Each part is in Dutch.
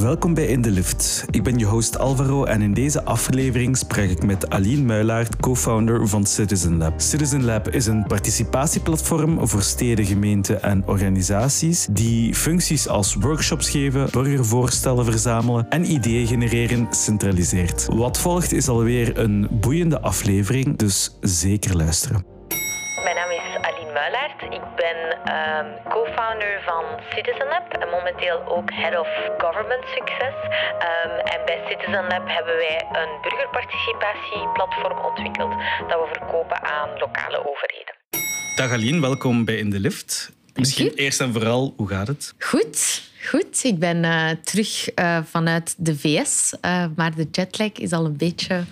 Welkom bij In de Lift. Ik ben je host Alvaro en in deze aflevering spreek ik met Aline Muilaert, co-founder van Citizen Lab. Citizen Lab is een participatieplatform voor steden, gemeenten en organisaties die functies als workshops geven, burgervoorstellen verzamelen en ideeën genereren centraliseert. Wat volgt is alweer een boeiende aflevering, dus zeker luisteren. Ehm, co-founder van Citizen Lab en momenteel ook Head of Government Success. Ehm, en bij Citizen Lab hebben wij een burgerparticipatieplatform ontwikkeld dat we verkopen aan lokale overheden. Dag Aline, welkom bij In de Lift. Misschien eerst en vooral, hoe gaat het? Goed, goed. Ik ben eh, terug eh, vanuit de VS, eh, maar de jetlag is al een beetje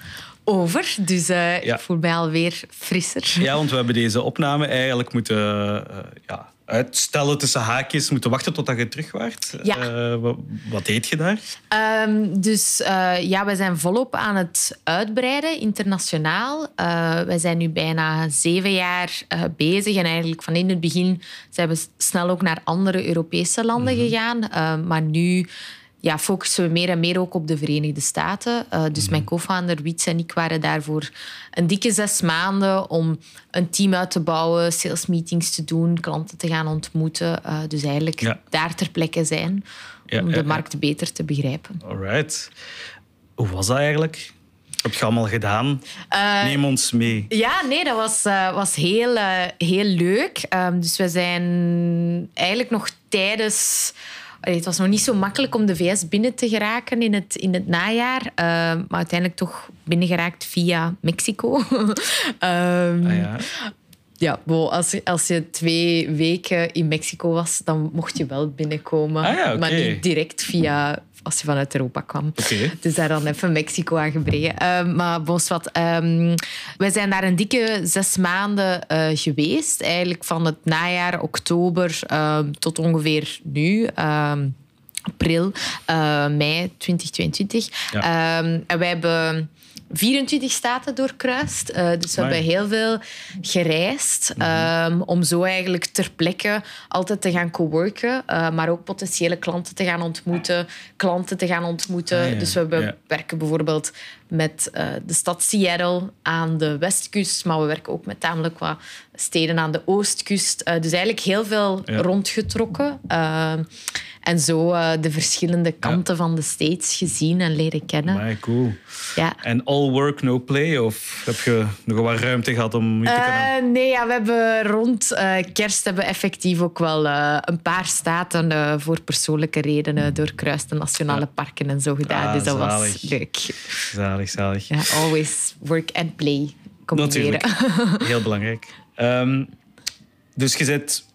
over. Dus uh, ik voel mij alweer frisser. Ja, want we hebben deze opname eigenlijk moeten uh, ja, uitstellen tussen haakjes. Moeten wachten totdat je terug waart. Ja. Uh, wat, wat, deed je daar? Um, dus ja, we zijn volop aan het uitbreiden, internationaal. wij zijn nu bijna zeven jaar bezig. En eigenlijk van in het begin zijn we snel ook naar andere Europese landen mm -hmm. gegaan. maar nu ja, focussen we meer en meer ook op de Verenigde Staten. Uh, dus mijn co-founder Wiets en ik waren daar voor een dikke zes maanden om een team uit te bouwen, sales meetings te doen, klanten te gaan ontmoeten. Uh, dus eigenlijk ja. daar ter plekke zijn ja, om de markt beter te begrijpen. Alright. Hoe was dat eigenlijk? Heb je allemaal gedaan? Uh, Neem ons mee. Ja, nee, dat was, uh, was heel, uh, heel leuk. Um, dus we zijn eigenlijk nog tijdens het was nog niet zo makkelijk om de VS binnen te geraken in het, in het najaar. Uh, maar uiteindelijk toch binnengeraakt via Mexico. um, ja. Ja, als, als je twee weken in Mexico was, dan mocht je wel binnenkomen. Ah, ja, okay. Maar niet direct via als je vanuit Europa kwam. Okay. Dus daar dan even Mexico aan gebreden. Uh, maar bos wat, um, wij zijn daar een dikke zes maanden uh, geweest. Eigenlijk van het najaar, oktober, uh, tot ongeveer nu april, mei 2022. Ja. Um, en wij hebben 24 staten doorkruist. Uh, dus we hebben heel veel gereisd -hmm. um, om zo eigenlijk ter plekke altijd te gaan coworken, uh, maar ook potentiële klanten te gaan ontmoeten, klanten te gaan ontmoeten. Ah, ja. Dus we Ja. werken bijvoorbeeld met uh, de stad Seattle aan de westkust, maar we werken ook met tamelijk wat steden aan de oostkust. Uh, dus eigenlijk heel veel Ja. rondgetrokken. Uh, en zo de verschillende kanten van de States gezien en leren kennen. Maar cool. Ja. En all work, no play? Of heb je nog wat ruimte gehad om je te kunnen... Nee, ja, we hebben rond kerst hebben effectief ook wel een paar staten voor persoonlijke redenen doorkruist, de nationale parken en zo gedaan. Ah, dus dat zalig. was leuk. Zalig, zalig. Ja, always work and play combineren. Natuurlijk. Heel belangrijk. Ehm, dus je bent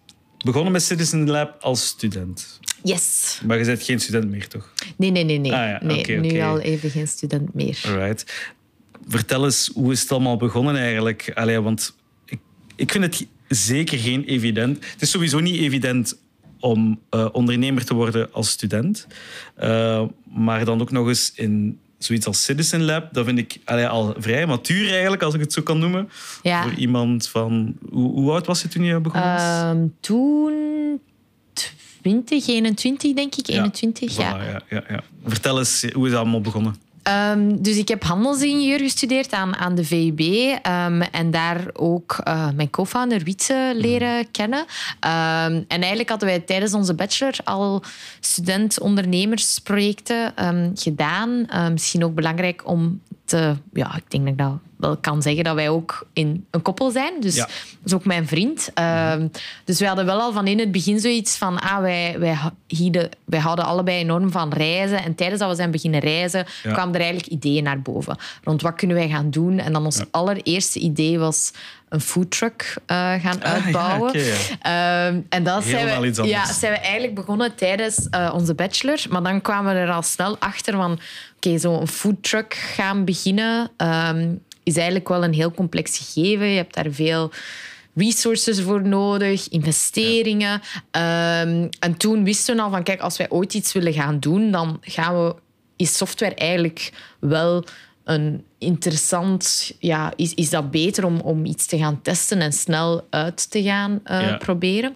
begonnen met Citizen Lab als student. Yes. Maar je bent geen student meer, toch? Nee, nee, nee. nee. Ah ja, nee nu al even geen student meer. Alright. Vertel eens, hoe is het allemaal begonnen eigenlijk? Allee, want ik, ik vind het zeker geen evident. Het is sowieso niet evident om eh, ondernemer te worden als student. Uh, maar dan ook nog eens in zoiets als Citizen Lab. Dat vind ik allee, al vrij matuur eigenlijk, als ik het zo kan noemen. Ja. Voor iemand van... Hoe, hoe oud was je toen je begonnen was? Um, toen 20, 21 denk ik. 21, ja. Ja, ja, ja. Vertel eens, hoe is dat allemaal begonnen? Um, dus ik heb handelsingenieur gestudeerd aan, aan de VUB um, en daar ook uh, mijn co-founder Wietse leren mm. kennen. Um, en eigenlijk hadden wij tijdens onze bachelor al student-ondernemersprojecten gedaan. misschien ook belangrijk om te... Ja, ik denk dat ik dat wel kan zeggen dat wij ook in een koppel zijn. Dus Ja. dat is ook mijn vriend. Um, dus wij hadden wel al van in het begin zoiets van... Ah, wij, wij, hieden, wij houden allebei enorm van reizen. En tijdens dat we zijn beginnen reizen, Ja. kwamen er eigenlijk ideeën naar boven. Rond wat kunnen wij gaan doen? En dan ons Ja. allereerste idee was een foodtruck uh, gaan Ah, ja, uitbouwen. oké, Um, en dat zijn we, ja, zijn we eigenlijk begonnen tijdens uh, onze bachelor. Maar dan kwamen we er al snel achter van... Oké, zo'n foodtruck gaan beginnen... Um, is eigenlijk wel een heel complex gegeven. Je hebt daar veel resources voor nodig, investeringen. Um, en toen wisten we al van, kijk, als wij ooit iets willen gaan doen, dan gaan we, is software eigenlijk wel een interessant... Ja, is, is dat beter om, om iets te gaan testen en snel uit te gaan uh, Ja. proberen.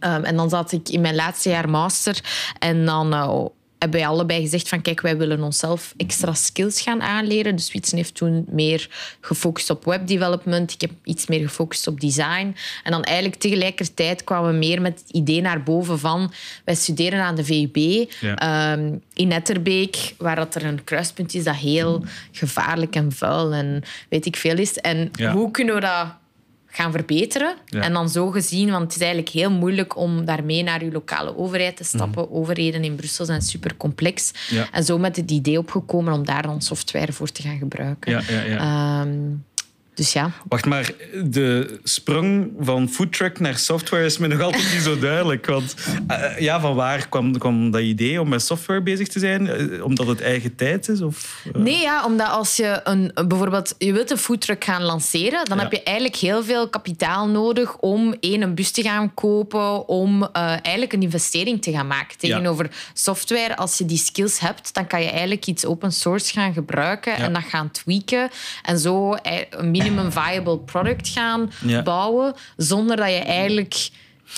Um, en dan zat ik in mijn laatste jaar master en dan... Uh, hebben wij allebei gezegd van kijk, wij willen onszelf extra skills gaan aanleren. Dus Wietsen heeft toen meer gefocust op webdevelopment. Ik heb iets meer gefocust op design. En dan eigenlijk tegelijkertijd kwamen we meer met het idee naar boven van wij studeren aan de VUB ehm, in Netterbeek, waar dat er een kruispunt is dat heel gevaarlijk en vuil en weet ik veel is. En hoe kunnen we dat gaan verbeteren. En dan zo gezien, want het is eigenlijk heel moeilijk om daarmee naar je lokale overheid te stappen. Mhm. Overheden in Brussel zijn super complex. En zo met het idee opgekomen om daar dan software voor te gaan gebruiken. Ja, ja, ja. Ehm, dus ja. Wacht maar, de sprong van foodtruck naar software is me nog altijd niet zo duidelijk. Want uh, ja, van waar kwam, kwam dat idee om met software bezig te zijn? Uh, omdat het eigen tijd is? Of, uh? Nee, ja, omdat als je een, bijvoorbeeld je wilt een foodtruck gaan lanceren, dan heb je eigenlijk heel veel kapitaal nodig om één, een bus te gaan kopen, om eigenlijk een investering te gaan maken. Tegenover software, als je die skills hebt, dan kan je eigenlijk iets open source gaan gebruiken en dat gaan tweaken. En zo een minimum viable product gaan bouwen, zonder dat je eigenlijk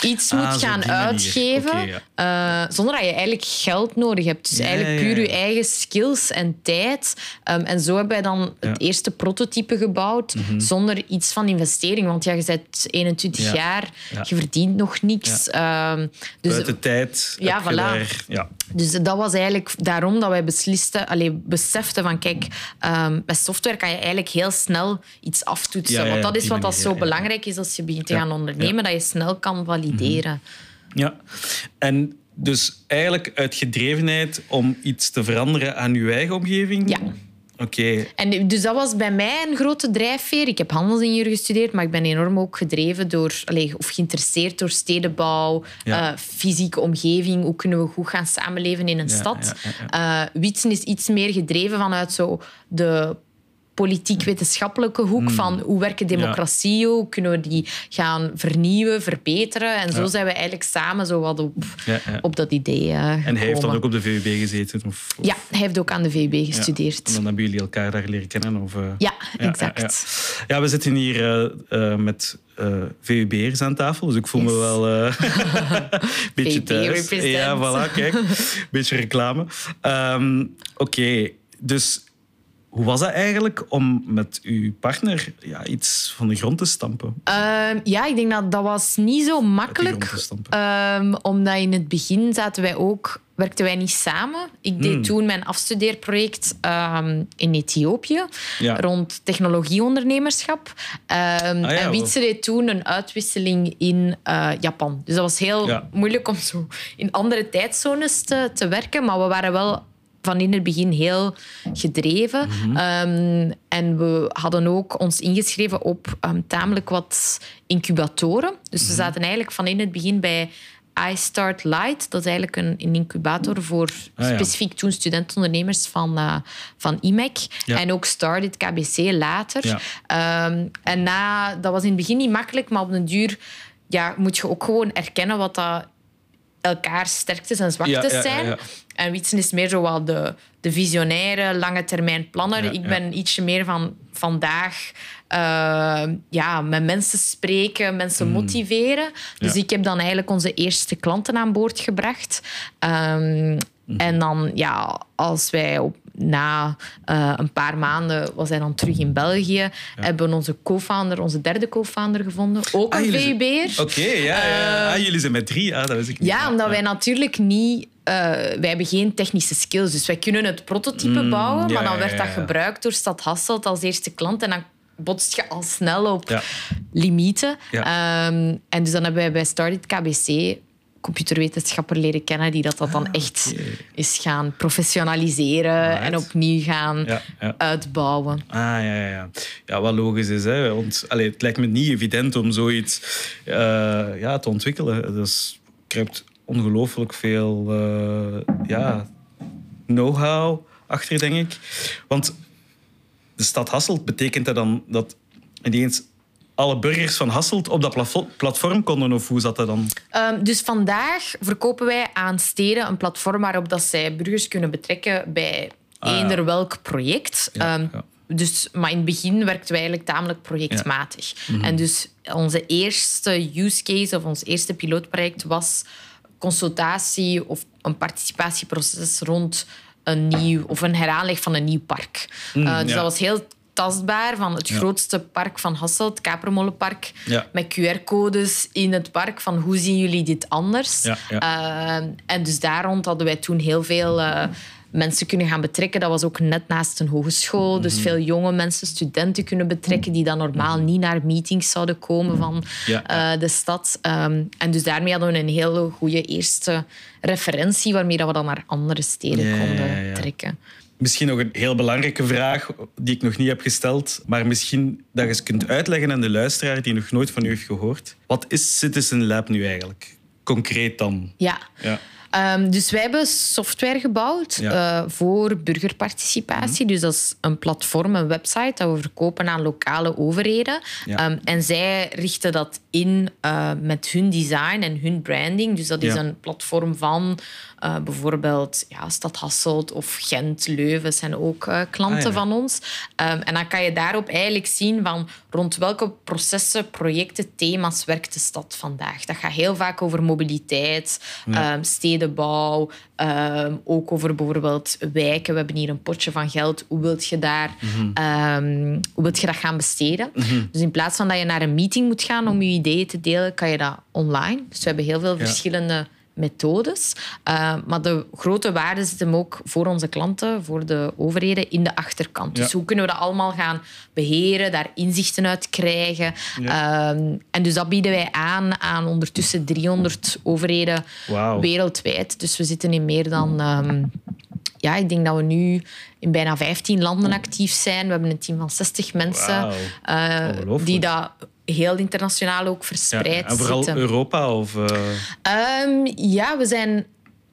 iets ah, moet gaan uitgeven, eh, zonder dat je eigenlijk geld nodig hebt. Dus eigenlijk puur je eigen skills en tijd. Um, en zo hebben wij dan het eerste prototype gebouwd, mhm. zonder iets van investering. Want ja, je bent 21 jaar, je verdient nog niks. Um, dus, de tijd. Ja, voilà. Ja. Dus dat was eigenlijk daarom dat wij beslisten, alleen beseften van kijk, um, met software kan je eigenlijk heel snel iets aftoetsen. Want dat is wat dat zo belangrijk is als je begint te gaan ondernemen, dat je snel kan valideren. Mhm. Ja, en dus eigenlijk uit gedrevenheid om iets te veranderen aan je eigen omgeving? Ja. Oké. En dus dat was bij mij een grote drijfveer. Ik heb handelsingenieur gestudeerd, maar ik ben enorm ook gedreven door, of geïnteresseerd door stedenbouw, ja. uh, fysieke omgeving. Hoe kunnen we goed gaan samenleven in een stad? Uh, Wietsen is iets meer gedreven vanuit zo de politiek-wetenschappelijke hoek hmm. van hoe werken democratie, hoe kunnen we die gaan vernieuwen, verbeteren. En zo zijn we eigenlijk samen zo wat op, op dat idee uh, En hij heeft dan ook op de VUB gezeten? Of, Ja, hij heeft ook aan de VUB gestudeerd. En dan hebben jullie elkaar daar leren kennen? Of, uh... ja, exact. Ja, we zitten hier uh, met uh, VUB'ers aan tafel. Dus ik voel me wel uh, een beetje thuis. Ja, voilà, kijk. beetje reclame. Um, Oké, okay. dus hoe was dat eigenlijk om met uw partner ja, iets van de grond te stampen? Uh, ja, ik denk dat dat was niet zo makkelijk. Um, omdat in het begin zaten wij ook, werkten wij niet samen. Ik deed hmm. toen mijn afstudeerproject um, in Ethiopië rond technologieondernemerschap. Ah, en Wietse deed toen een uitwisseling in uh, Japan. Dus dat was heel moeilijk om zo in andere tijdzones te, te werken. Maar we waren wel van in het begin heel gedreven. Mhm. Ehm, en we hadden ook ons ingeschreven op um, tamelijk wat incubatoren. Dus we mhm. zaten eigenlijk van in het begin bij iStart Light. Dat is eigenlijk een, een incubator voor ah, specifiek toen studentondernemers van, uh, van IMEC. En ook Started KBC later. Ehm, en na, dat was in het begin niet makkelijk, maar op den duur ja, moet je ook gewoon erkennen wat dat elkaars sterktes en zwaktes zijn. En Wietsen is meer zo wel de, de visionaire, lange termijn planner. ik ben ietsje meer van vandaag uh, ja, met mensen spreken, mensen mm. motiveren. Dus ik heb dan eigenlijk onze eerste klanten aan boord gebracht. Um, En dan, ja, als wij op, na uh, een paar maanden was hij dan terug in België, hebben we onze co-founder, onze derde co-founder gevonden. Ook ah, een VUB'er. Oké, okay, ja. ja. Uh, ah, jullie zijn met drie. Ah, dat wist ik niet. Ja, omdat wij natuurlijk niet uh, wij hebben geen technische skills. Dus wij kunnen het prototype mm, bouwen, maar dan werd dat gebruikt door Stad Hasselt als eerste klant. En dan botst je al snel op limieten. Um, en dus dan hebben wij bij Started KBC computerwetenschapper leren kennen die dat, dat dan ah, echt is gaan professionaliseren en opnieuw gaan uitbouwen. Ah, ja, ja, ja. Ja, wat logisch is. Hè? Want allee, het lijkt me niet evident om zoiets uh, ja, te ontwikkelen. Dus kruipt ongelooflijk veel uh, ja, know-how achter, denk ik. Want de stad Hasselt betekent dat dan dat ineens alle burgers van Hasselt op dat platform konden? Of hoe zat dat dan? Um, dus vandaag verkopen wij aan steden een platform waarop dat zij burgers kunnen betrekken bij ah, eender welk project. Ehm, dus, maar in het begin werkten wij eigenlijk tamelijk projectmatig. Mhm. En dus onze eerste use case of ons eerste pilootproject was consultatie of een participatieproces rond een nieuw of een heraanleg van een nieuw park. Uh, dus ja. dat was heel tastbaar van het grootste park van Hasselt, het Kapermolenpark, Ja. met QR-codes in het park van hoe zien jullie dit anders? Ja. Uh, en dus daar rond hadden wij toen heel veel uh, mensen kunnen gaan betrekken. Dat was ook net naast een hogeschool. Dus Mhm. veel jonge mensen, studenten kunnen betrekken die dan normaal niet naar meetings zouden komen van Ja. uh, de stad. Um, en dus daarmee hadden we een hele goede eerste referentie waarmee dat we dan naar andere steden konden trekken. Misschien nog een heel belangrijke vraag die ik nog niet heb gesteld, maar misschien dat je eens kunt uitleggen aan de luisteraar die nog nooit van u heeft gehoord. Wat is Citizen Lab nu eigenlijk? Concreet dan. Ja. Ja. Um, dus wij hebben software gebouwd Ja. uh, voor burgerparticipatie. Dus dat is een platform, een website dat we verkopen aan lokale overheden. Ja. Um, en zij richten dat in uh, met hun design en hun branding. Dus dat is Ja. een platform van uh, bijvoorbeeld ja, Stad Hasselt of Gent, Leuven zijn ook uh, klanten Ah, ja. van ons. Um, en dan kan je daarop eigenlijk zien van rond welke processen, projecten, thema's werkt de stad vandaag. Dat gaat heel vaak over mobiliteit, Ja. um, stedenbouw, um, ook over bijvoorbeeld wijken. We hebben hier een potje van geld. Hoe wilt je, daar, um, hoe wilt je dat gaan besteden? Dus in plaats van dat je naar een meeting moet gaan om je ideeën te delen, kan je dat online. Dus we hebben heel veel Ja. verschillende methodes. Uh, maar de grote waarde zit hem ook voor onze klanten, voor de overheden, in de achterkant. Dus hoe kunnen we dat allemaal gaan beheren, daar inzichten uit krijgen? Ja. Um, en dus dat bieden wij aan aan ondertussen 300 overheden wereldwijd. Dus we zitten in meer dan... Um, ja, ik denk dat we nu in bijna 15 landen actief zijn. We hebben een team van 60 mensen uh, Ongelooflijk. die dat heel internationaal ook Ja. verspreid En vooral zitten. Europa? Of, uh... Um, ja, we zijn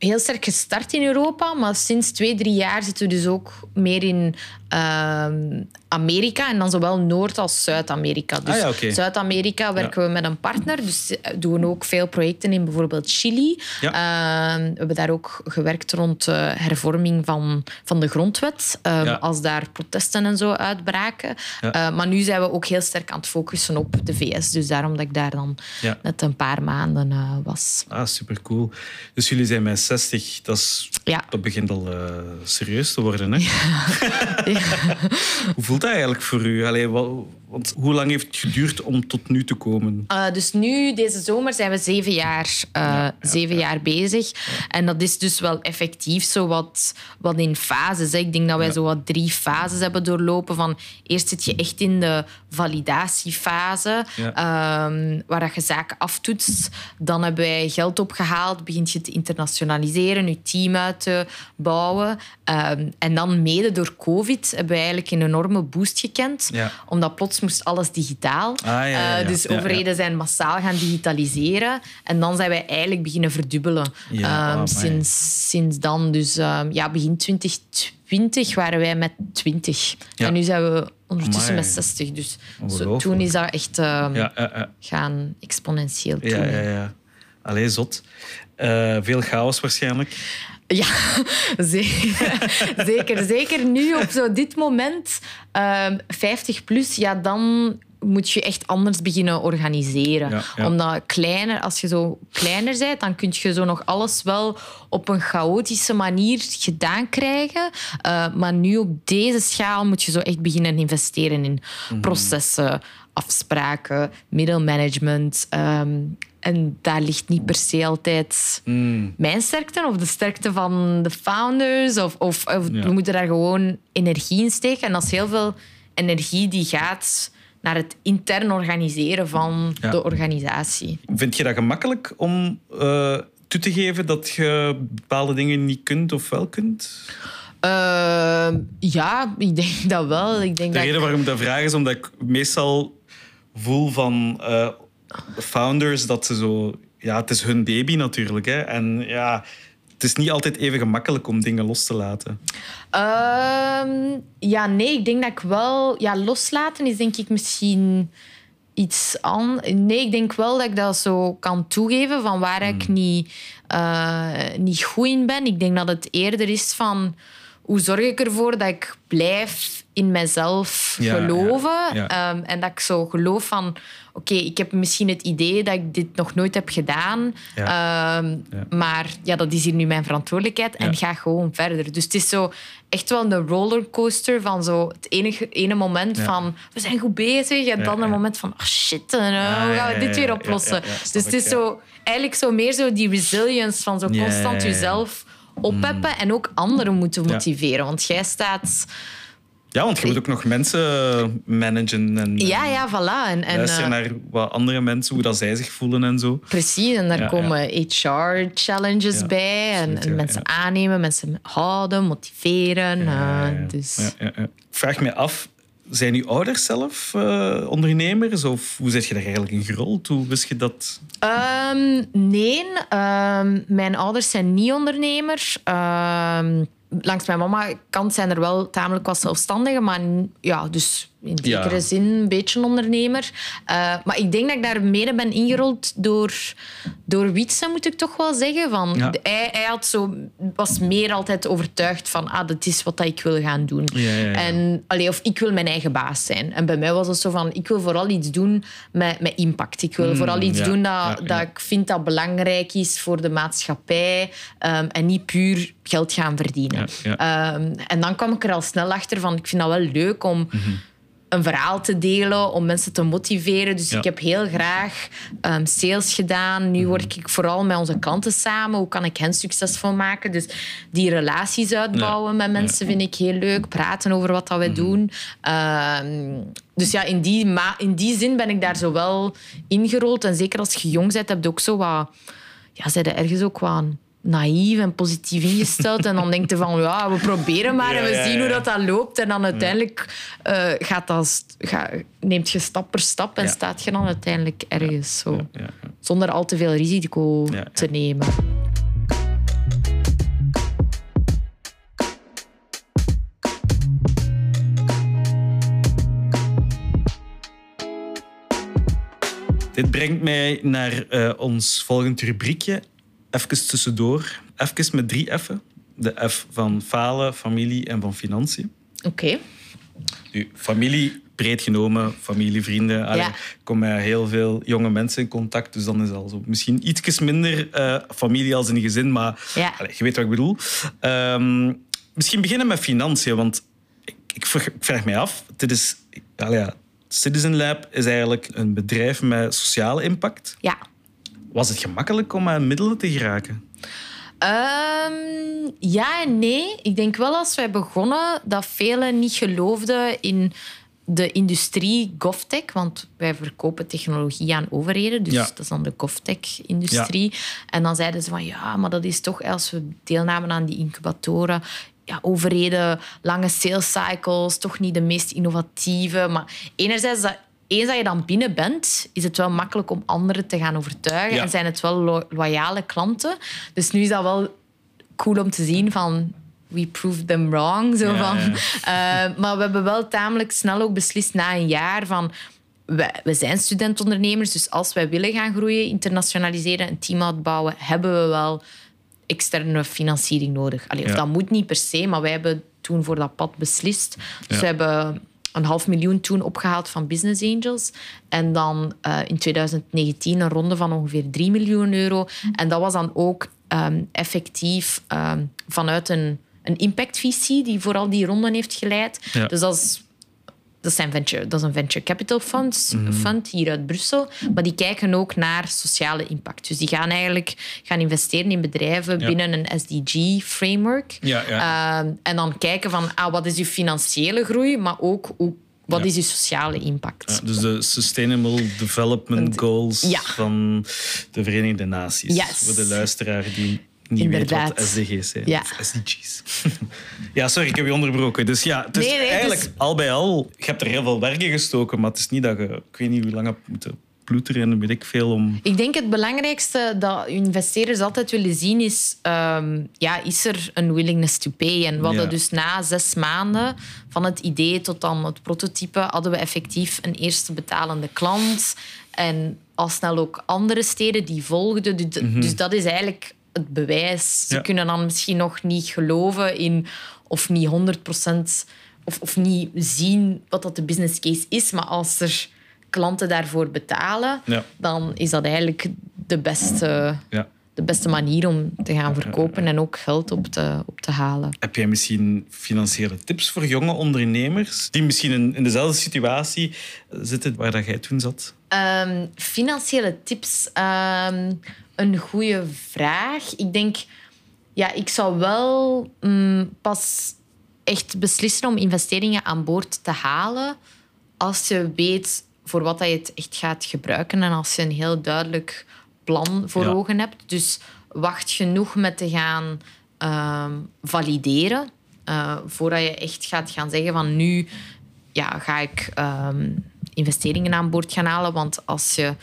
heel sterk gestart in Europa, maar sinds twee, drie jaar zitten we dus ook meer in um, Amerika en dan zowel Noord- als Zuid-Amerika. Dus Ah ja, oké. Zuid-Amerika werken we met een partner, dus doen we ook veel projecten in bijvoorbeeld Chili. Ja. Um, we hebben daar ook gewerkt rond de hervorming van, van de grondwet, Ja. als daar protesten en zo uitbraken. Uh, maar nu zijn we ook heel sterk aan het focussen op de VS, dus daarom dat ik daar dan net een paar maanden uh, was. Ah, super cool. Dus jullie zijn met 60, dat, is, Ja. dat begint al uh, serieus te worden. Hè? Hoe voelt dat eigenlijk voor u? Allee, wat, want hoe lang heeft het geduurd om tot nu te komen? Uh, dus nu, deze zomer, zijn we zeven jaar, uh, ja, ja, zeven jaar bezig. En dat is dus wel effectief zo wat, wat in fases. Hè. Ik denk dat wij zo wat drie fases hebben doorlopen. Van, eerst zit je echt in de validatiefase, um, waar dat je zaken aftoetst. Dan hebben wij geld opgehaald, begint je te internationaliseren, je team uit te bouwen. Um, en dan mede door COVID hebben we eigenlijk een enorme boost gekend. Omdat plots moest alles digitaal. Ah. Uh, dus overheden zijn massaal gaan digitaliseren. En dan zijn wij eigenlijk beginnen verdubbelen. Um, oh, sinds, sinds dan. Dus ja, begin 2020 waren wij met 20. Ja. En nu zijn we ondertussen Amai. met 60. Dus zo, toen is dat echt ja, ja, gaan exponentieel ja, toenemen. ja, ja. Allee, zot. Uh, veel chaos waarschijnlijk. Ja, zeker. zeker. Zeker nu op zo dit moment, um, 50 plus, ja, dan moet je echt anders beginnen organiseren. Ja, ja. Omdat kleiner, als je zo kleiner bent, dan kun je zo nog alles wel op een chaotische manier gedaan krijgen. Uh, maar nu op deze schaal moet je zo echt beginnen investeren in Mhm. processen, afspraken, middelmanagement. Um, en daar ligt niet per se altijd mm. mijn sterkte of de sterkte van de founders. Of, of, of Ja. we moeten daar gewoon energie in steken. En dat is heel veel energie die gaat naar het intern organiseren van Ja. de organisatie. Vind je dat gemakkelijk om uh, toe te geven dat je bepaalde dingen niet kunt of wel kunt? Uh, ja, ik denk dat wel. Ik denk de reden waarom ik dat vraag is omdat ik meestal voel van uh, founders dat ze zo... Ja, het is hun baby natuurlijk. Hè? En ja, het is niet altijd even gemakkelijk om dingen los te laten. Uh, ja, nee, ik denk dat ik wel... Ja, loslaten is denk ik misschien iets aan. Nee, ik denk wel dat ik dat zo kan toegeven van waar ik niet, uh, niet goed in ben. Ik denk dat het eerder is van hoe zorg ik ervoor dat ik blijf in mezelf Ja, geloven? ja, ja. Ehm, en dat ik zo geloof van... Oké, ik heb misschien het idee dat ik dit nog nooit heb gedaan. Ehm, Ja. Maar ja, dat is hier nu mijn verantwoordelijkheid. En Ja. ga gewoon verder. Dus het is zo echt wel een rollercoaster van zo het enige, ene moment van... We zijn goed bezig. En dan een moment van... Oh shit, en, uh, Ah, hoe gaan we dit weer oplossen? dus het is zo... Eigenlijk zo meer zo die resilience van zo constant jezelf oppeppen en ook anderen moeten motiveren. Want jij staat... Ja, want je moet ook nog mensen managen en Ja, ja, voilà. En, en, luisteren eh, naar wat andere mensen, hoe dat zij zich voelen en zo. Precies, en daar Ja, komen HR-challenges Ja, bij. En, mensen aannemen, mensen houden, motiveren. Eh, dus. Ja, ja, ja. Ik vraag me af, zijn uw ouders zelf eh, ondernemers? Of hoe zit je daar eigenlijk in gerold? Hoe wist je dat? Ehm, nee, ehm, mijn ouders zijn niet ondernemers. Ehm, langs mijn mama kant zijn er wel tamelijk wat zelfstandigen, maar ja, dus in Ja. zekere zin een beetje een ondernemer. Eh, maar ik denk dat ik daar mede ben ingerold door, door Wietse, moet ik toch wel zeggen. Van, Ja. hij, hij had zo, was meer altijd overtuigd van, ah, dat is wat ik wil gaan doen. Ja. En, allee, of ik wil mijn eigen baas zijn. En bij mij was het zo van, ik wil vooral iets doen met, met impact. Ik wil vooral iets doen dat, dat ik vind dat belangrijk is voor de maatschappij. ehm, en niet puur geld gaan verdienen. Ja, Ehm, en dan kwam ik er al snel achter van, ik vind dat wel leuk om Mhm. een verhaal te delen, om mensen te motiveren. Dus Ja. ik heb heel graag ehm, sales gedaan. Nu Mhm. werk ik vooral met onze klanten samen. Hoe kan ik hen succesvol maken? Dus die relaties uitbouwen met mensen vind ik heel leuk. Praten over wat dat wij Mhm. doen. Ehm, dus ja, in die, in die zin ben ik daar zo wel ingerold. En zeker als je jong bent, heb je ook zo wat... Ja, zijn er ergens ook wat naïef en positief ingesteld. En dan denk je van, ja, we proberen maar Ja, en we ja, zien ja. hoe dat, dat loopt. En dan uiteindelijk eh, gaat dat, ga, neemt je stap per stap en staat je dan uiteindelijk ergens zo. Zonder al te veel risico te nemen. Dit brengt mij naar eh, ons volgend rubriekje. Even tussendoor. Even met drie F'en. De F van falen, familie en van financiën. Oké. Nu, familie, breed genomen, familie, vrienden. Allee. Ik kom met heel veel jonge mensen in contact, dus dan is al zo misschien iets minder eh, familie als in gezin, maar Ja. allee, je weet wat ik bedoel. Ehm, misschien beginnen met financiën, want ik, ik, vraag, ik vraag mij af, dit is, allee, Citizen Lab is eigenlijk een bedrijf met sociale impact. Ja. Was het gemakkelijk om aan middelen te geraken? Ehm, ja en nee. Ik denk wel als wij begonnen dat velen niet geloofden in de industrie GovTech, want wij verkopen technologie aan overheden, dus Ja. dat is dan de GovTech-industrie. En dan zeiden ze van ja, maar dat is toch als we deelnamen aan die incubatoren. Ja, overheden, lange sales cycles, toch niet de meest innovatieve. Maar enerzijds, dat, eens dat je dan binnen bent, is het wel makkelijk om anderen te gaan overtuigen. Ja. En zijn het wel lo- loyale klanten. Dus nu is dat wel cool om te zien van... We proved them wrong. Zo Ja, van. ja. Eh, maar we hebben wel tamelijk snel ook beslist na een jaar van... We, we zijn studentondernemers, dus als wij willen gaan groeien, internationaliseren, een team uitbouwen, hebben we wel externe financiering nodig. Allee, of Ja. dat moet niet per se, maar wij hebben toen voor dat pad beslist. Dus we hebben een half miljoen toen opgehaald van Business Angels. En dan eh, in 2019 een ronde van ongeveer 3 miljoen euro. En dat was dan ook ehm, effectief ehm, vanuit een, een impact VC die vooral die ronden heeft geleid. Ja. Dus dat is dat, zijn venture, dat is een venture capital funds, fund hier uit Brussel. Maar die kijken ook naar sociale impact. Dus die gaan eigenlijk gaan investeren in bedrijven Ja. binnen een SDG-framework. Ja, ja. Ehm, en dan kijken van ah, wat is uw financiële groei, maar ook hoe, wat Ja. is uw sociale impact. Ja, dus de Sustainable Development Goals Ja. van de Verenigde Naties. Yes. Voor de luisteraar die niet Inderdaad. weet wat SDG's zijn. Ja. Of SDG's. ja, sorry, ik heb je onderbroken. Dus ja, het is Nee, nee, eigenlijk dus- al bij al... Je hebt er heel veel werk in gestoken, maar het is niet dat je... Ik weet niet hoe lang hebt moeten ploeteren en weet ik veel om... Ik denk het belangrijkste dat investeerders altijd willen zien is... ehm, ja, is er een willingness to pay? En we hadden Ja. dus na zes maanden van het idee tot dan het prototype... hadden we effectief een eerste betalende klant. En al snel ook andere steden die volgden. Dus, dus dat is eigenlijk het bewijs. Ze Ja. kunnen dan misschien nog niet geloven in of niet 100% of, of niet zien wat dat de business case is. Maar als er klanten daarvoor betalen, Ja. dan is dat eigenlijk de beste, Ja. de beste manier om te gaan verkopen en ook geld op te, op te halen. Heb jij misschien financiële tips voor jonge ondernemers die misschien in, in dezelfde situatie zitten waar dat jij toen zat? Ehm, financiële tips. ehm, een goede vraag. Ik denk, ja, ik zou wel mm, pas echt beslissen om investeringen aan boord te halen als je weet voor wat dat je het echt gaat gebruiken en als je een heel duidelijk plan voor Ja. ogen hebt. Dus wacht genoeg met te gaan ehm, valideren eh, voordat je echt gaat gaan zeggen van nu ja, ga ik ehm, investeringen aan boord gaan halen. Want als je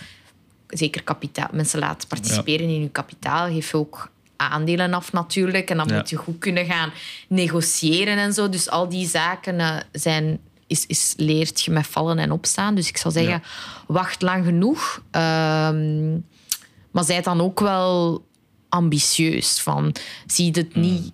zeker kapitaal, mensen laat participeren in je kapitaal, geef je ook aandelen af natuurlijk. En dan Ja. moet je goed kunnen gaan negociëren en zo. Dus al die zaken eh, zijn, is, is, leert je met vallen en opstaan. Dus ik zou zeggen, Ja. wacht lang genoeg. Ehm, maar zij dan ook wel ambitieus. Van, zie het Hmm. niet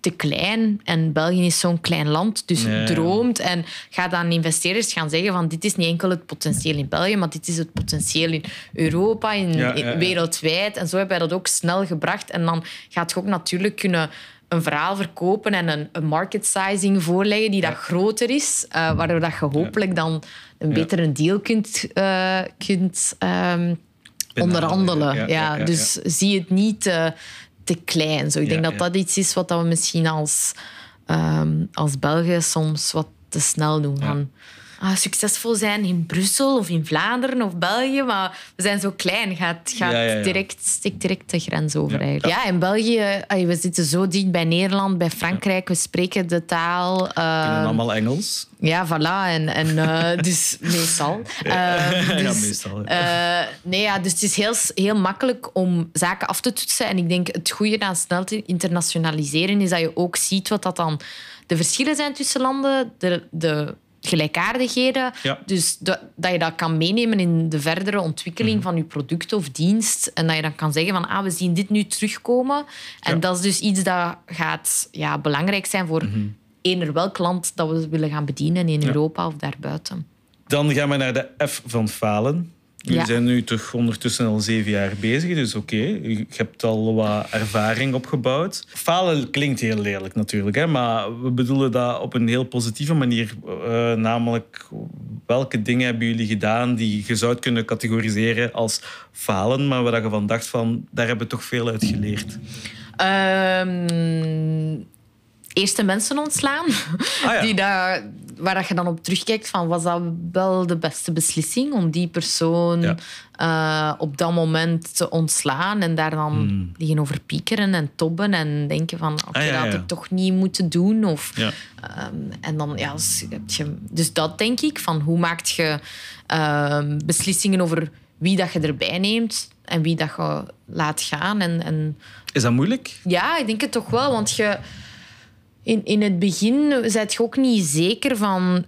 te klein. En België is zo'n klein land, dus droomt. En ga dan investeerders gaan zeggen van dit is niet enkel het potentieel in België, maar dit is het potentieel in Europa, in, Ja, in- ja, ja. wereldwijd. En zo hebben wij dat ook snel gebracht. En dan gaat je ook natuurlijk kunnen een verhaal verkopen en een, een market sizing voorleggen die dat groter is, eh, waardoor dat je hopelijk dan een betere deal kunt, eh, kunt ehm, onderhandelen. Ja, dus zie het niet te, te klein. Zo. Ik Ja, denk dat ja. dat iets is wat we misschien als, ehm, als Belgen soms wat te snel doen. Van, ah, succesvol zijn in Brussel of in Vlaanderen of België, maar we zijn zo klein. Gaat, gaat Ja, ja, ja. Direct, direct de grens over Ja. eigenlijk. Ja, in België, we zitten zo dicht bij Nederland, bij Frankrijk. We spreken de taal. Kunnen ehm, allemaal Engels? ja, voilà. En, en, eh, dus meestal. Ehm, Ja, dus, meestal, ja. eh, nee, ja, dus het is heel, heel makkelijk om zaken af te toetsen. En ik denk het goede aan snel te internationaliseren is dat je ook ziet wat dat dan de verschillen zijn tussen landen, de, de gelijkaardigheden. Ja. Dus dat, dat je dat kan meenemen in de verdere ontwikkeling Mhm. van je product of dienst. En dat je dan kan zeggen van, ah, we zien dit nu terugkomen. En Ja. dat is dus iets dat gaat ja, belangrijk zijn voor eender welk land dat we willen gaan bedienen in Europa of daarbuiten. Dan gaan we naar de F van falen. We Ja. zijn nu toch ondertussen al zeven jaar bezig, dus oké, je hebt al wat ervaring opgebouwd. Falen klinkt heel lelijk natuurlijk, hè, maar we bedoelen dat op een heel positieve manier. Eh, namelijk, welke dingen hebben jullie gedaan die je zou kunnen categoriseren als falen, maar waar je van dacht van, daar hebben we toch veel uit geleerd. Ehm eerste mensen ontslaan. Ah, ja. die daar, waar dat je dan op terugkijkt van was dat wel de beste beslissing om die persoon Ja. eh, op dat moment te ontslaan en daar dan Hmm. liggen over piekeren en tobben en denken van oké, Ah, ja, dat had ik toch niet moeten doen. Of. Ehm, en dan, ja, dus, dus dat denk ik, van hoe maak je ehm, beslissingen over wie dat je erbij neemt en wie dat je laat gaan. En, en Is dat moeilijk? ja, ik denk het toch wel, want je, in, in het begin zet je ook niet zeker van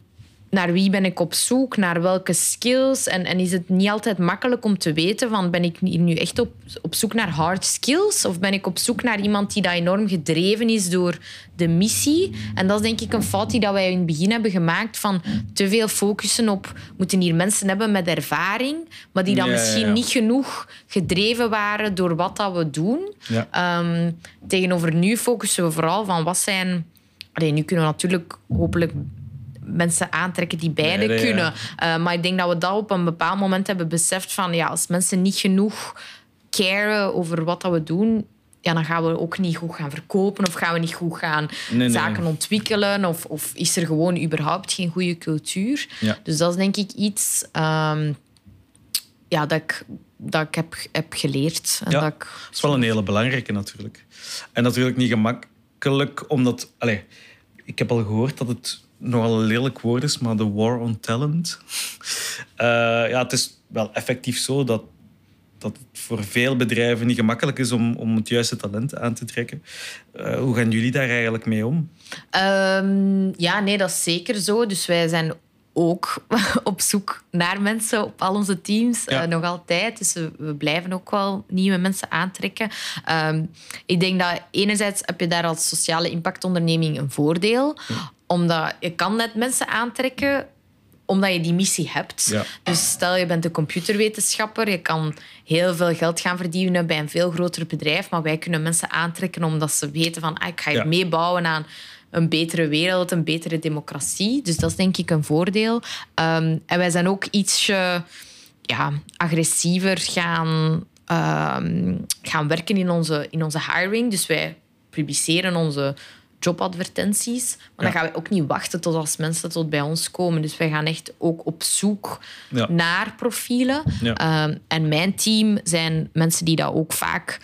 naar wie ben ik op zoek, naar welke skills. En, en is het niet altijd makkelijk om te weten van ben ik hier nu echt op, op zoek naar hard skills of ben ik op zoek naar iemand die dat enorm gedreven is door de missie. En dat is denk ik een fout die dat wij in het begin hebben gemaakt van te veel focussen op moeten hier mensen hebben met ervaring, maar die dan Ja, misschien ja. niet genoeg gedreven waren door wat dat we doen. Ehm, tegenover nu focussen we vooral van wat zijn. Allee, nu kunnen we natuurlijk hopelijk mensen aantrekken die beide kunnen. Eh, maar ik denk dat we dat op een bepaald moment hebben beseft van ja, als mensen niet genoeg caren over wat dat we doen. Ja, dan gaan we ook niet goed gaan verkopen of gaan we niet goed gaan Nee, zaken ontwikkelen of, of is er gewoon überhaupt geen goede cultuur. Ja. Dus dat is denk ik iets ehm, ja, dat ik, dat ik heb, heb geleerd. En Ja. dat ik, Dat is wel een hele belangrijke natuurlijk. En natuurlijk niet gemakkelijk, omdat... Allez, ik heb al gehoord dat het nogal een lelijk woord is, maar de war on talent. Eh, ja, het is wel effectief zo dat, dat het voor veel bedrijven niet gemakkelijk is om, om het juiste talent aan te trekken. Eh, hoe gaan jullie daar eigenlijk mee om? Ehm, ja, nee, dat is zeker zo. Dus wij zijn ook op zoek naar mensen op al onze teams, Ja. eh, nog altijd. Dus we, we blijven ook wel nieuwe mensen aantrekken. Ehm, ik denk dat enerzijds heb je daar als sociale impactonderneming een voordeel, omdat je kan net mensen aantrekken omdat je die missie hebt. Ja. Dus stel je bent een computerwetenschapper, je kan heel veel geld gaan verdienen bij een veel groter bedrijf, maar wij kunnen mensen aantrekken omdat ze weten van ah, ik ga Ja. meebouwen aan een betere wereld, een betere democratie. Dus dat is denk ik een voordeel. Ehm, en wij zijn ook ietsje ja, agressiever gaan, ehm, gaan werken in onze, in onze hiring. Dus wij publiceren onze jobadvertenties. Maar dan gaan we ook niet wachten tot als mensen tot bij ons komen. Dus wij gaan echt ook op zoek Ja. naar profielen. Ja. Ehm, en mijn team zijn mensen die dat ook vaak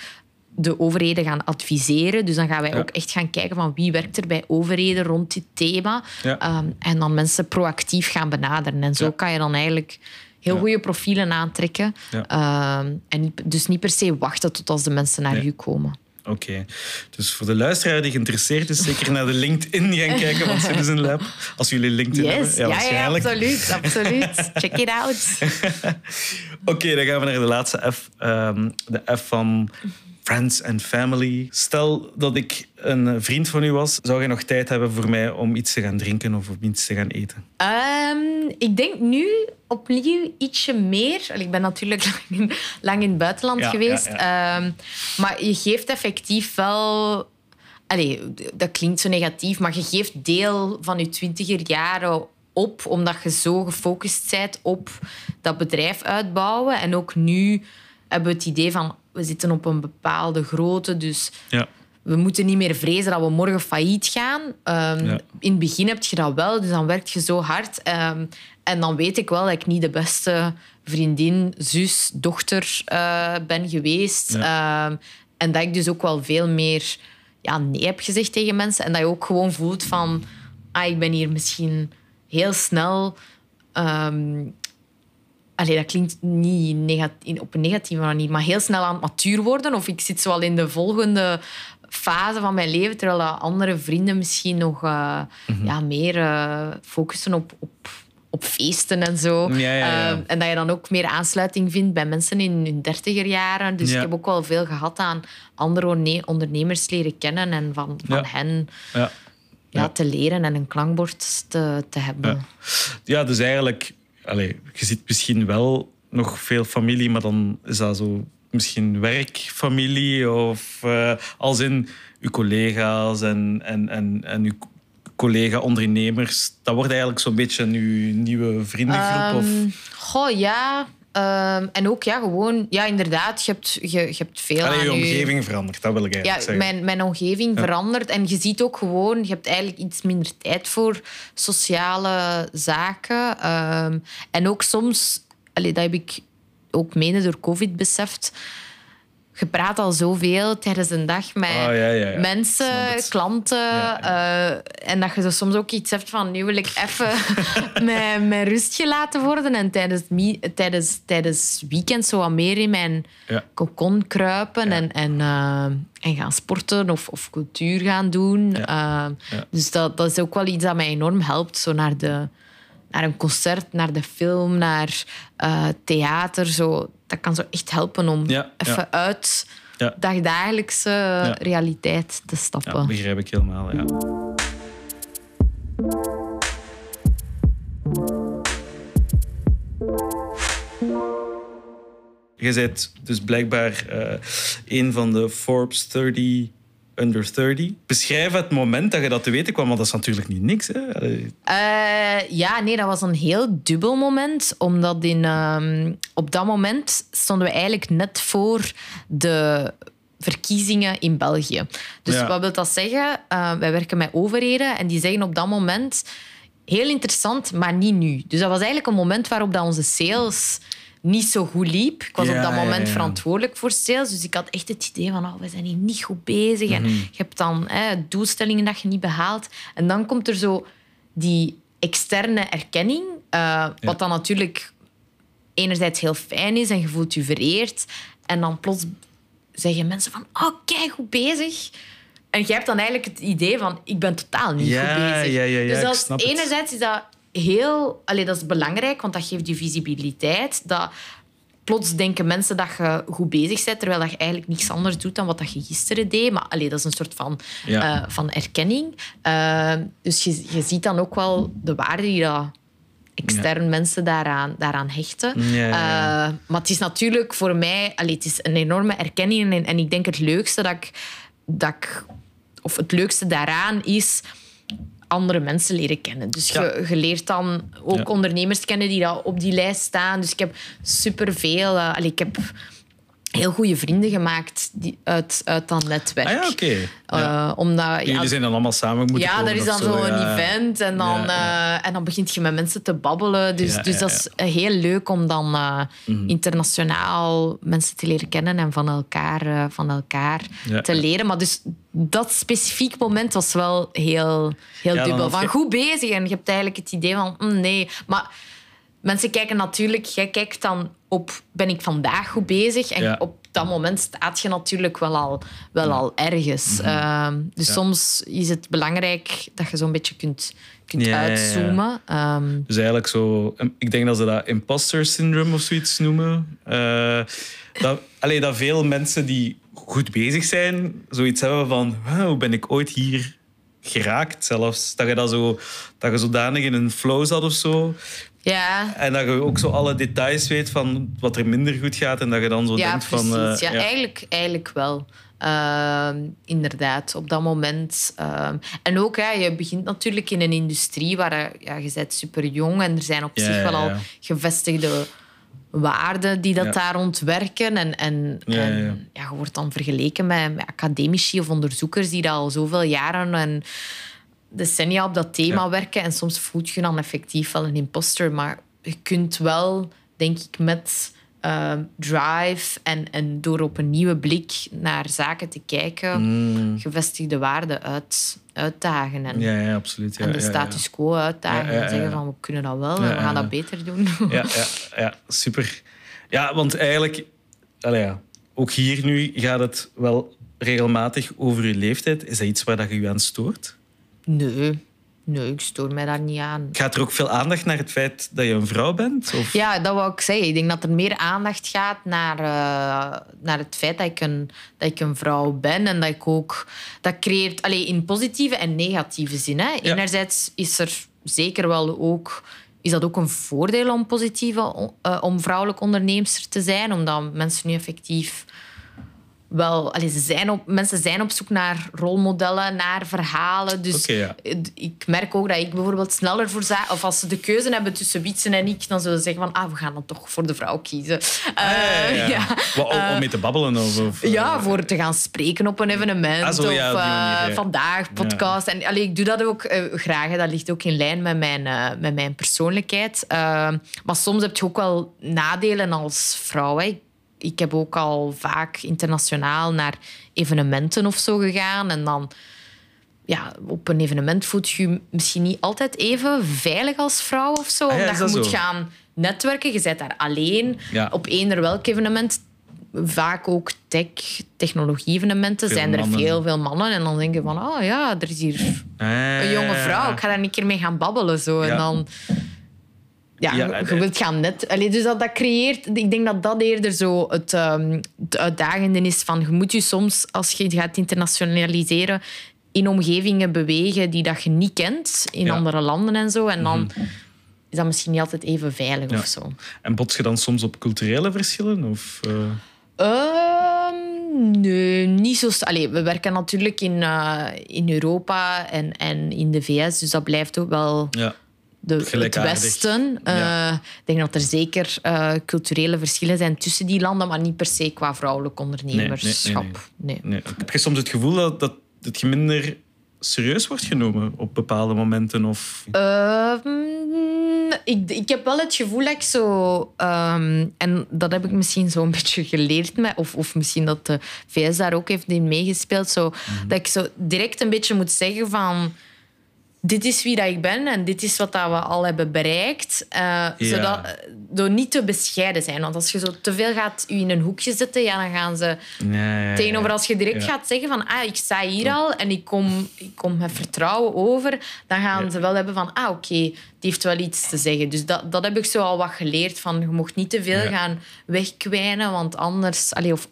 de overheden gaan adviseren. Dus dan gaan wij ook echt gaan kijken van wie werkt er bij overheden rond dit thema. Ehm, en dan mensen proactief gaan benaderen. En zo kan je dan eigenlijk heel Ja. goede profielen aantrekken. Ja. Ehm, en dus niet per se wachten tot als de mensen naar Nee. u komen. Oké. Dus voor de luisteraar die geïnteresseerd is, zeker naar de LinkedIn gaan kijken van Citizen Lab. Als jullie LinkedIn Yes, hebben. ja, ja, absoluut, absoluut. Check it out. Oké, dan gaan we naar de laatste F. Ehm, de F van Friends and Family. Stel dat ik een vriend van u was, zou je nog tijd hebben voor mij om iets te gaan drinken of om iets te gaan eten? Ehm, ik denk nu opnieuw ietsje meer. Ik ben natuurlijk lang in, lang in het buitenland Ja, geweest. ja, Ehm, maar je geeft effectief wel... Allee, dat klinkt zo negatief, maar je geeft deel van je twintiger jaren op, omdat je zo gefocust bent op dat bedrijf uitbouwen. En ook nu hebben we het idee van, we zitten op een bepaalde grootte, dus Ja. We moeten niet meer vrezen dat we morgen failliet gaan. Ehm, Ja. In het begin heb je dat wel, dus dan werk je zo hard. Ehm, en dan weet ik wel dat ik niet de beste vriendin, zus, dochter eh, ben geweest. Ehm, en dat ik dus ook wel veel meer ja, nee heb gezegd tegen mensen. En dat je ook gewoon voelt van... Ah, ik ben hier misschien heel snel... Allee, dat klinkt niet negatief, op een negatieve manier, maar heel snel aan het matuur worden. Of ik zit zo al in de volgende fase van mijn leven, terwijl andere vrienden misschien nog eh, Mhm. ja, meer eh, focussen op, op, op feesten en zo. Ja, ja, ja. Eh, en dat je dan ook meer aansluiting vindt bij mensen in hun dertiger jaren. Dus ik heb ook wel veel gehad aan andere ondernemers leren kennen en van, van hen Ja. te leren en een klankbord te, te hebben. Ja. Ja, dus eigenlijk, allez, je ziet misschien wel nog veel familie, maar dan is dat zo misschien werkfamilie of eh, als in uw collega's en, en, en, en uw collega-ondernemers. Dat wordt eigenlijk zo'n beetje uw nieuwe vriendengroep. of... Ehm, Goh, ja. Ehm, en ook, ja, gewoon... Ja, inderdaad, je hebt, je, je hebt veel Allee, aan je je- omgeving verandert, dat wil ik eigenlijk Ja, zeggen. mijn, mijn omgeving verandert. En je ziet ook gewoon... Je hebt eigenlijk iets minder tijd voor sociale zaken. Ehm, en ook soms... Allee, dat heb ik ook mede door covid beseft... Je praat al zoveel tijdens een dag met Ah, ja, ja, ja. Snap mensen, klanten. Eh, en dat je zo soms ook iets hebt van... Nu wil ik even met, met rust gelaten worden. En tijdens, tijdens, tijdens weekend zo wat meer in mijn cocon kruipen. En, en, eh, en gaan sporten of, of cultuur gaan doen. Eh. Dus dat, dat is ook wel iets dat mij enorm helpt. Zo naar, de, naar een concert, naar de film, naar eh, theater. Zo. Dat kan zo echt helpen om Ja, even ja. uit Ja. dagdagelijkse realiteit te stappen. Ja, begrijp ik helemaal, ja. Je bent dus blijkbaar eh, een van de Forbes 30 under 30. Beschrijf het moment dat je dat te weten kwam, want dat is natuurlijk niet niks. Hè? Eh, ja, nee, dat was een heel dubbel moment. Omdat in, ehm, op dat moment stonden we eigenlijk net voor de verkiezingen in België. Dus Ja. wat wil dat zeggen? Eh, wij werken met overheden en die zeggen op dat moment... Heel interessant, maar niet nu. Dus dat was eigenlijk een moment waarop dat onze sales niet zo goed liep. Ik was Ja, op dat moment ja. verantwoordelijk voor sales. Dus ik had echt het idee van, oh, we zijn hier niet goed bezig. Mhm. En je hebt dan hè, doelstellingen dat je niet behaalt. En dan komt er zo die externe erkenning. eh, Wat dan natuurlijk enerzijds heel fijn is en je voelt je vereerd. En dan plots zeggen mensen van, oh, kijk, goed bezig. En jij hebt dan eigenlijk het idee van, ik ben totaal niet goed bezig. dus dat enerzijds is dat heel... Allee, dat is belangrijk, want dat geeft je visibiliteit. Dat, plots denken mensen dat je goed bezig bent, terwijl dat je eigenlijk niets anders doet dan wat dat je gisteren deed. Maar allee, dat is een soort van, Ja. eh, van erkenning. Eh, dus je, je ziet dan ook wel de waarde die dat extern mensen daaraan, daaraan hechten. Ja. Eh, maar het is natuurlijk voor mij... Allee, het is een enorme erkenning. En, en ik denk het leukste dat ik, dat ik... Of het leukste daaraan is andere mensen leren kennen. Dus Ja. je, je leert dan ook Ja. ondernemers kennen die dat op die lijst staan. Dus ik heb superveel... eh, allee, ik heb heel goede vrienden gemaakt die, uit, uit dat netwerk. Ah ja, oké. Ja. Eh, omdat, ja, Jullie zijn dan allemaal samen moeten ja, er is dan zo, zo'n ja. event en dan, eh, en dan begint je met mensen te babbelen. Dus, dus dat is heel leuk om dan eh, Mhm. internationaal mensen te leren kennen en van elkaar, van elkaar te leren. Maar dus dat specifiek moment was wel heel, heel dubbel. Van je- goed bezig en je hebt eigenlijk het idee van mm, nee. Maar mensen kijken natuurlijk, jij kijkt dan op ben ik vandaag goed bezig? En Ja. op dat moment staat je natuurlijk wel al, wel al ergens. Ehm, dus Mhm. Ja. soms is het belangrijk dat je zo'n beetje kunt, kunt Ja, uitzoomen. Ehm, Dus eigenlijk zo... Ik denk dat ze dat imposter syndrome of zoiets noemen. Eh, dat, allee, dat veel mensen die goed bezig zijn, zoiets hebben van... "Huh, hoe ben ik ooit hier geraakt zelfs? Dat je, dat zo, dat je zodanig in een flow zat of zo. Ja, En dat je ook zo alle details weet van wat er minder goed gaat. En dat je dan zo ja, denkt precies. van... eh, ja, Eigenlijk, eigenlijk wel. Ehm, inderdaad, op dat moment. Ehm, en ook, hè, je begint natuurlijk in een industrie waar eh, ja, je bent super jong en er zijn op Ja, zich ja, wel al ja. gevestigde waarden die dat Ja. daar ontwerken. En, en, Ja, ja, en ja. ja, je wordt dan vergeleken met, met academici of onderzoekers die dat al zoveel jaren en decennia op dat thema Ja. werken. En soms voelt je dan effectief wel een imposter. Maar je kunt wel, denk ik, met eh, drive en, en door op een nieuwe blik naar zaken te kijken, gevestigde waarden uit, uitdagen. En, Mm. Ja, ja, absoluut. Ja, en de ja, status quo uitdagen. En zeggen van, we kunnen dat wel en we gaan dat beter doen. ja, ja, ja, super. Ja, want eigenlijk, ook hier nu gaat het wel regelmatig over je leeftijd. Is dat iets waar dat je je aan stoort? Nee, nee, ik stoor mij daar niet aan. Gaat er ook veel aandacht naar het feit dat je een vrouw bent? Of? Ja, dat wou ik zeggen. Ik denk dat er meer aandacht gaat naar, eh, naar het feit dat ik, een, dat ik een vrouw ben. En dat ik ook... Dat creëert... Allee, in positieve en negatieve zin. Hè. Ja. Enerzijds is er zeker wel ook... Is dat ook een voordeel om positieve... eh, om vrouwelijk onderneemster te zijn? Omdat mensen nu effectief... Wel, allee, ze zijn op, mensen zijn op zoek naar rolmodellen, naar verhalen. Dus ja. ik merk ook dat ik bijvoorbeeld sneller voor za- Of als ze de keuze hebben tussen Wietsen en ik, dan zullen ze zeggen van ah, we gaan dan toch voor de vrouw kiezen. Ah, Eh, ja, ja. ja. Wat, om, om mee te babbelen? Of, of, eh, Ja, voor te gaan spreken op een evenement. Ah, zo, ja, of manier, eh, ja. vandaag, podcast. En allee, ik doe dat ook eh, graag. hè. Dat ligt ook in lijn met mijn, eh, met mijn persoonlijkheid. Eh, maar soms heb je ook wel nadelen als vrouw. Hè. Ik heb ook al vaak internationaal naar evenementen of zo gegaan. En dan ja, op een evenement voelt je je misschien niet altijd even veilig als vrouw of zo. Ah ja, omdat is je moet zo? gaan netwerken. Je bent daar alleen Ja. op eender welk evenement. Vaak ook tech, technologie-evenementen. Zijn er mannen. veel, veel mannen. En dan denk je van, oh ja, er is hier Ah, een jonge vrouw. Ik ga daar een keer mee gaan babbelen. Zo. Ja. En dan... Ja, Ja, je- je wilt gaan net... Allee, dus dat, dat creëert... Ik denk dat dat eerder zo het, het uitdagende is van... Je moet je soms, als je gaat internationaliseren, in omgevingen bewegen die dat je niet kent. In Ja. andere landen en zo. En dan is dat misschien niet altijd even veilig Ja. of zo. En bots je dan soms op culturele verschillen? Of, eh, Ehm, nee, niet zo... Allee, we werken natuurlijk in, eh, in Europa en, en in de VS. Dus dat blijft ook wel ja. De, het. Westen. Eh. Ik denk dat er zeker eh, culturele verschillen zijn tussen die landen, maar niet per se qua vrouwelijk ondernemerschap. Nee, Nee. Heb je soms het gevoel dat, dat, je minder serieus wordt genomen op bepaalde momenten? Of... Ehm, ik, ik heb wel het gevoel dat ik zo... ehm, en dat heb ik misschien zo een beetje geleerd, met, of, of misschien dat de VS daar ook heeft in meegespeeld, zo, dat ik zo direct een beetje moet zeggen van... dit is wie dat ik ben en dit is wat dat we al hebben bereikt. Uh, zodat, door niet te bescheiden zijn. Want als je zo te veel gaat u in een hoekje zetten, ja, dan gaan ze tegenover... Als je direct gaat zeggen van, ah, ik sta hier al en ik kom, ik kom met vertrouwen over, dan gaan ze wel hebben van, ah, oké, die heeft wel iets te zeggen. Dus dat, dat heb ik zo al wat geleerd. Van, je mocht niet te veel gaan wegkwijnen, want anders... Allee, of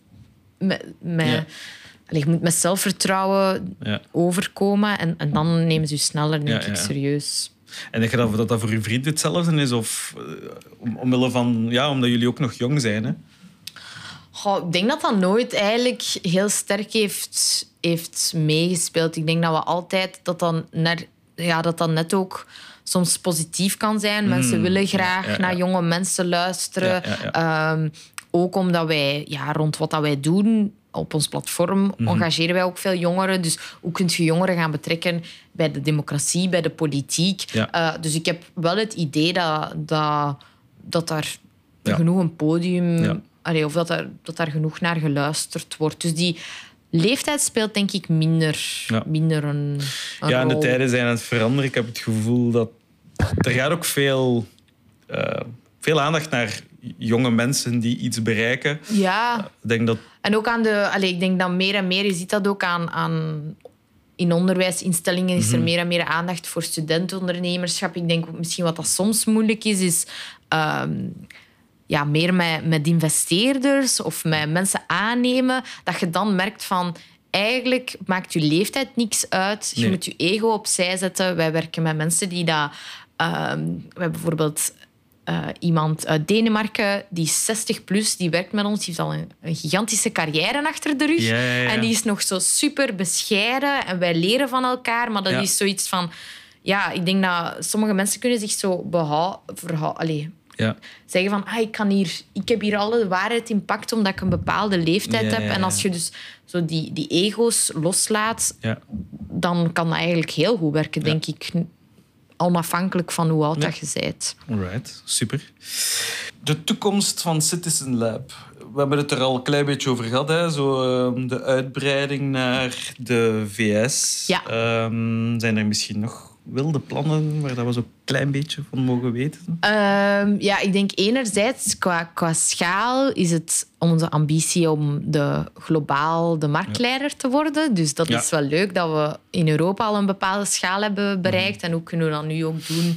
met, met Allee, je moet met zelfvertrouwen overkomen en, en dan nemen ze je sneller, denk ik, serieus. En denk je dat, dat voor je vriend hetzelfde is? Of uh, om, omwille van, ja, omdat jullie ook nog jong zijn? Hè? ik denk dat dat nooit eigenlijk heel sterk heeft, heeft meegespeeld. Ik denk dat we altijd dat dan, naar, ja, dat dan net ook soms positief kan zijn. Mm. Mensen willen graag naar jonge mensen luisteren. Um, ook omdat wij ja, rond wat dat wij doen op ons platform mhm. engageren wij ook veel jongeren. Dus hoe kun je jongeren gaan betrekken bij de democratie, bij de politiek? Uh, dus ik heb wel het idee dat, dat, dat daar genoeg een podium... Allee, of dat, er, dat daar genoeg naar geluisterd wordt. Dus die leeftijd speelt denk ik minder, minder een, een Ja, en de tijden zijn aan het veranderen. Ik heb het gevoel dat... Er gaat ook veel... Uh, veel aandacht naar jonge mensen die iets bereiken. Ja. Ik denk dat... En ook aan de... Allez, ik denk dat meer en meer, je ziet dat ook aan... aan in onderwijsinstellingen is er mhm. meer en meer aandacht voor studentenondernemerschap. Ik denk misschien wat dat soms moeilijk is, is ehm, ja, meer met, met investeerders of met mensen aannemen. Dat je dan merkt van eigenlijk maakt je leeftijd niks uit. Je moet je ego opzij zetten. Wij werken met mensen die dat. Um, we hebben bijvoorbeeld uh, iemand uit Denemarken, die is 60 plus, die werkt met ons, die heeft al een, een gigantische carrière achter de rug. En die is nog zo super bescheiden en wij leren van elkaar, maar dat is zoiets van... Ja, ik denk dat sommige mensen kunnen zich zo behouden... Ja. Zeggen van, ah, ik, kan hier, ik heb hier alle waarheid in pact omdat ik een bepaalde leeftijd heb. En als je dus zo die, die ego's loslaat, dan kan dat eigenlijk heel goed werken, denk ik onafhankelijk van hoe oud dat je bent. Alright, super. De toekomst van Citizen Lab. We hebben het er al een klein beetje over gehad. Hè? Zo, ehm, de uitbreiding naar de VS. Ja. Um, zijn er misschien nog wilde plannen waar dat we zo'n klein beetje van mogen weten? Um, ja, ik denk enerzijds qua, qua schaal is het onze ambitie om de, globaal de marktleider te worden. Dus dat is wel leuk dat we in Europa al een bepaalde schaal hebben bereikt. En hoe kunnen we dat nu ook doen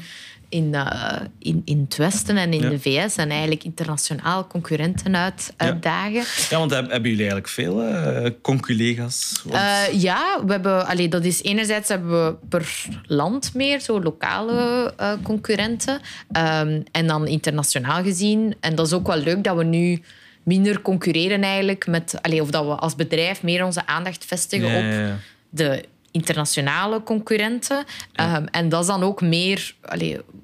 in, uh, in, in het Westen en in de VS en eigenlijk internationaal concurrenten uit, uitdagen. Ja. ja, want hebben jullie eigenlijk veel uh, conculega's? Uh, ja, we hebben, allee, dat is enerzijds hebben we per land meer zo lokale concurrenten um, en dan internationaal gezien. En dat is ook wel leuk dat we nu minder concurreren eigenlijk met, allee, of dat we als bedrijf meer onze aandacht vestigen op de internationale concurrenten. Ehm, en dat is dan ook meer...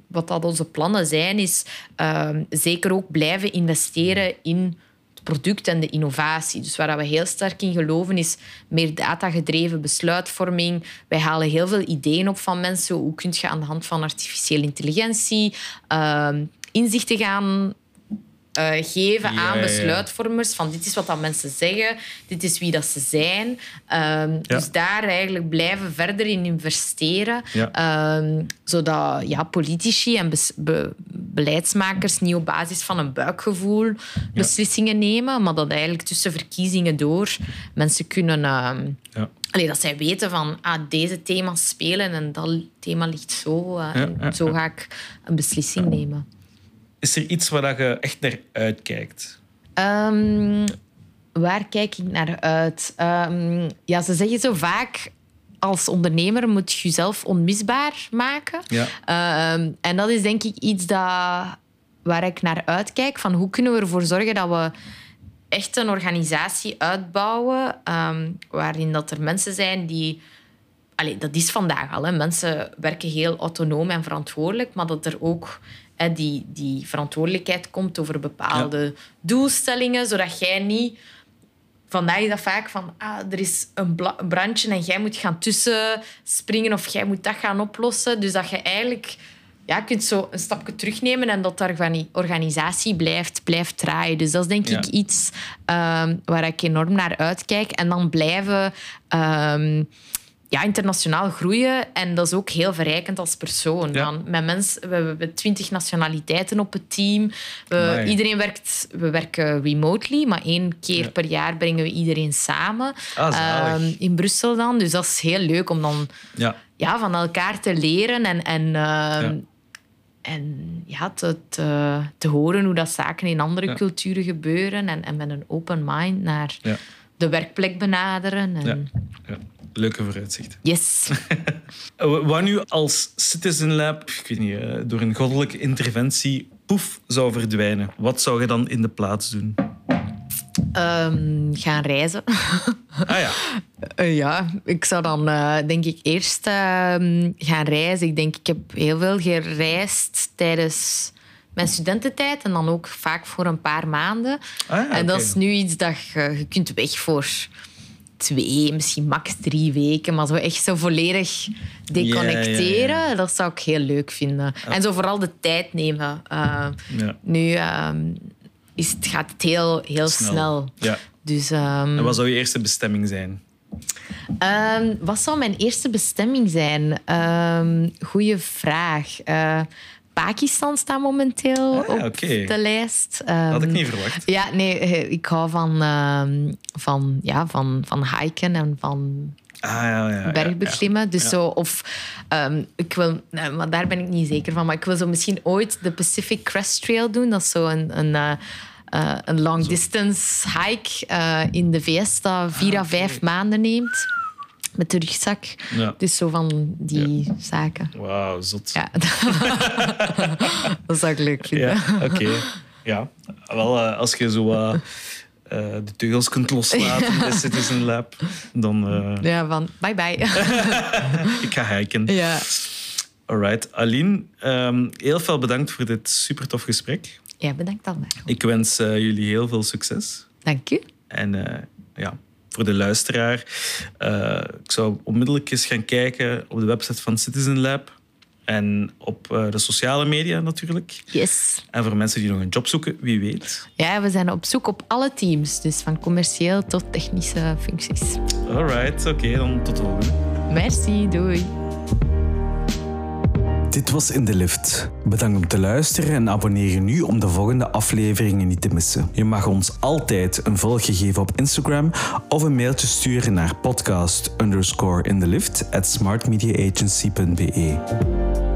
Wat dat onze plannen zijn, is ehm, zeker ook blijven investeren in het product en de innovatie. Dus waar we heel sterk in geloven, is meer datagedreven besluitvorming. Wij halen heel veel ideeën op van mensen. Hoe kun je aan de hand van artificiële intelligentie um, inzichten gaan uh, geven aan besluitvormers. Van dit is wat dat mensen zeggen, dit is wie dat ze zijn. Um, Dus daar eigenlijk blijven verder in investeren. Um, zodat ja, politici en be beleidsmakers niet op basis van een buikgevoel beslissingen nemen, maar dat eigenlijk tussen verkiezingen door mensen kunnen... Allee, dat zij weten van ah, deze thema's spelen en dat thema ligt zo. Uh, en zo ga ik een beslissing nemen. Is er iets waar je echt naar uitkijkt? Um, waar kijk ik naar uit? Um, ja, ze zeggen zo vaak als ondernemer moet je jezelf onmisbaar maken. Ja. Uh, en dat is denk ik iets dat, waar ik naar uitkijk. Van hoe kunnen we ervoor zorgen dat we echt een organisatie uitbouwen um, waarin dat er mensen zijn die... Allee, dat is vandaag al. Hè. Mensen werken heel autonoom en verantwoordelijk, maar dat er ook die, die verantwoordelijkheid komt over bepaalde doelstellingen, zodat jij niet... Vandaag is dat vaak van, ah, er is een, brandje en jij moet gaan tussen springen of jij moet dat gaan oplossen. Dus dat je eigenlijk ja, kunt zo een stapje terugnemen en dat daar van die organisatie blijft, blijft draaien. Dus dat is denk ik iets um, waar ik enorm naar uitkijk. En dan blijven... Um, ja, internationaal groeien. En dat is ook heel verrijkend als persoon. Ja. Dan, met mensen, we hebben twintig nationaliteiten op het team. We, iedereen werkt, we werken remotely, maar één keer Ja. per jaar brengen we iedereen samen. Ah. Ehm, in Brussel dan. Dus dat is heel leuk om dan Ja, ja, van elkaar te leren en, en, ehm, en ja, te, te, te horen hoe dat zaken in andere culturen gebeuren. En, en met een open mind naar de werkplek benaderen. En. Leuke vooruitzichten. Yes. Eh, Wat nu als Citizen Lab, ik weet niet, eh, door een goddelijke interventie, poef, zou verdwijnen, wat zou je dan in de plaats doen? Ehm, gaan reizen. Ah ja, Eh, ja, ik zou dan denk ik eerst ehm, gaan reizen. Ik denk, ik heb heel veel gereisd tijdens mijn studententijd en dan ook vaak voor een paar maanden. Ah ja, en dat is nu iets dat je, je kunt weg voor twee, misschien max drie weken, maar zo echt zo volledig deconnecteren, Ja, ja, dat zou ik heel leuk vinden. En zo vooral de tijd nemen. Eh, ja. nu ehm, is het, gaat het heel, heel snel. Ja. Dus, ehm, En wat zou je eerste bestemming zijn? Ehm, wat zou mijn eerste bestemming zijn? Goeie vraag. Eh, Pakistan staat momenteel Ah, op de lijst. Had ik Ehm, niet verwacht. Ja, nee, eh, ik hou van, ehm, van, ja, van, van hiken en van Ah, ja, ja, ja, bergbeklimmen. Dus zo, of ehm, ik wil, nou, maar daar ben ik niet zeker van, maar ik wil zo misschien ooit de Pacific Crest Trail doen. Dat is zo een, een, eh, eh, een long distance hike eh, in de VS dat vier à vijf maanden neemt. Met de rugzak. Ja. Dus zo van die zaken. Wauw, zot. Ja, dat zou ik leuk vinden. Oké. Ja, wel, eh, als je zo wat eh, de teugels kunt loslaten bij Citizen Lab, dan uh, Ja, van bye bye. ik ga hiken. ja. Alright, Aline, um, heel veel bedankt voor dit super tof gesprek. ja, bedankt allemaal. Ik wens uh, jullie heel veel succes. Dank u. En ja, voor de luisteraar, uh, ik zou onmiddellijk eens gaan kijken op de website van Citizen Lab. En op uh, de sociale media natuurlijk. Yes. En voor mensen die nog een job zoeken, wie weet. Ja, we zijn op zoek op alle teams. Dus van commercieel tot technische functies. Alright, oké, okay, dan tot de volgende. Merci, doei. Dit was In de Lift. Bedankt om te luisteren en abonneer je nu om de volgende afleveringen niet te missen. Je mag ons altijd een volgje geven op Instagram of een mailtje sturen naar podcast underscore in the lift at smartmediaagency.be.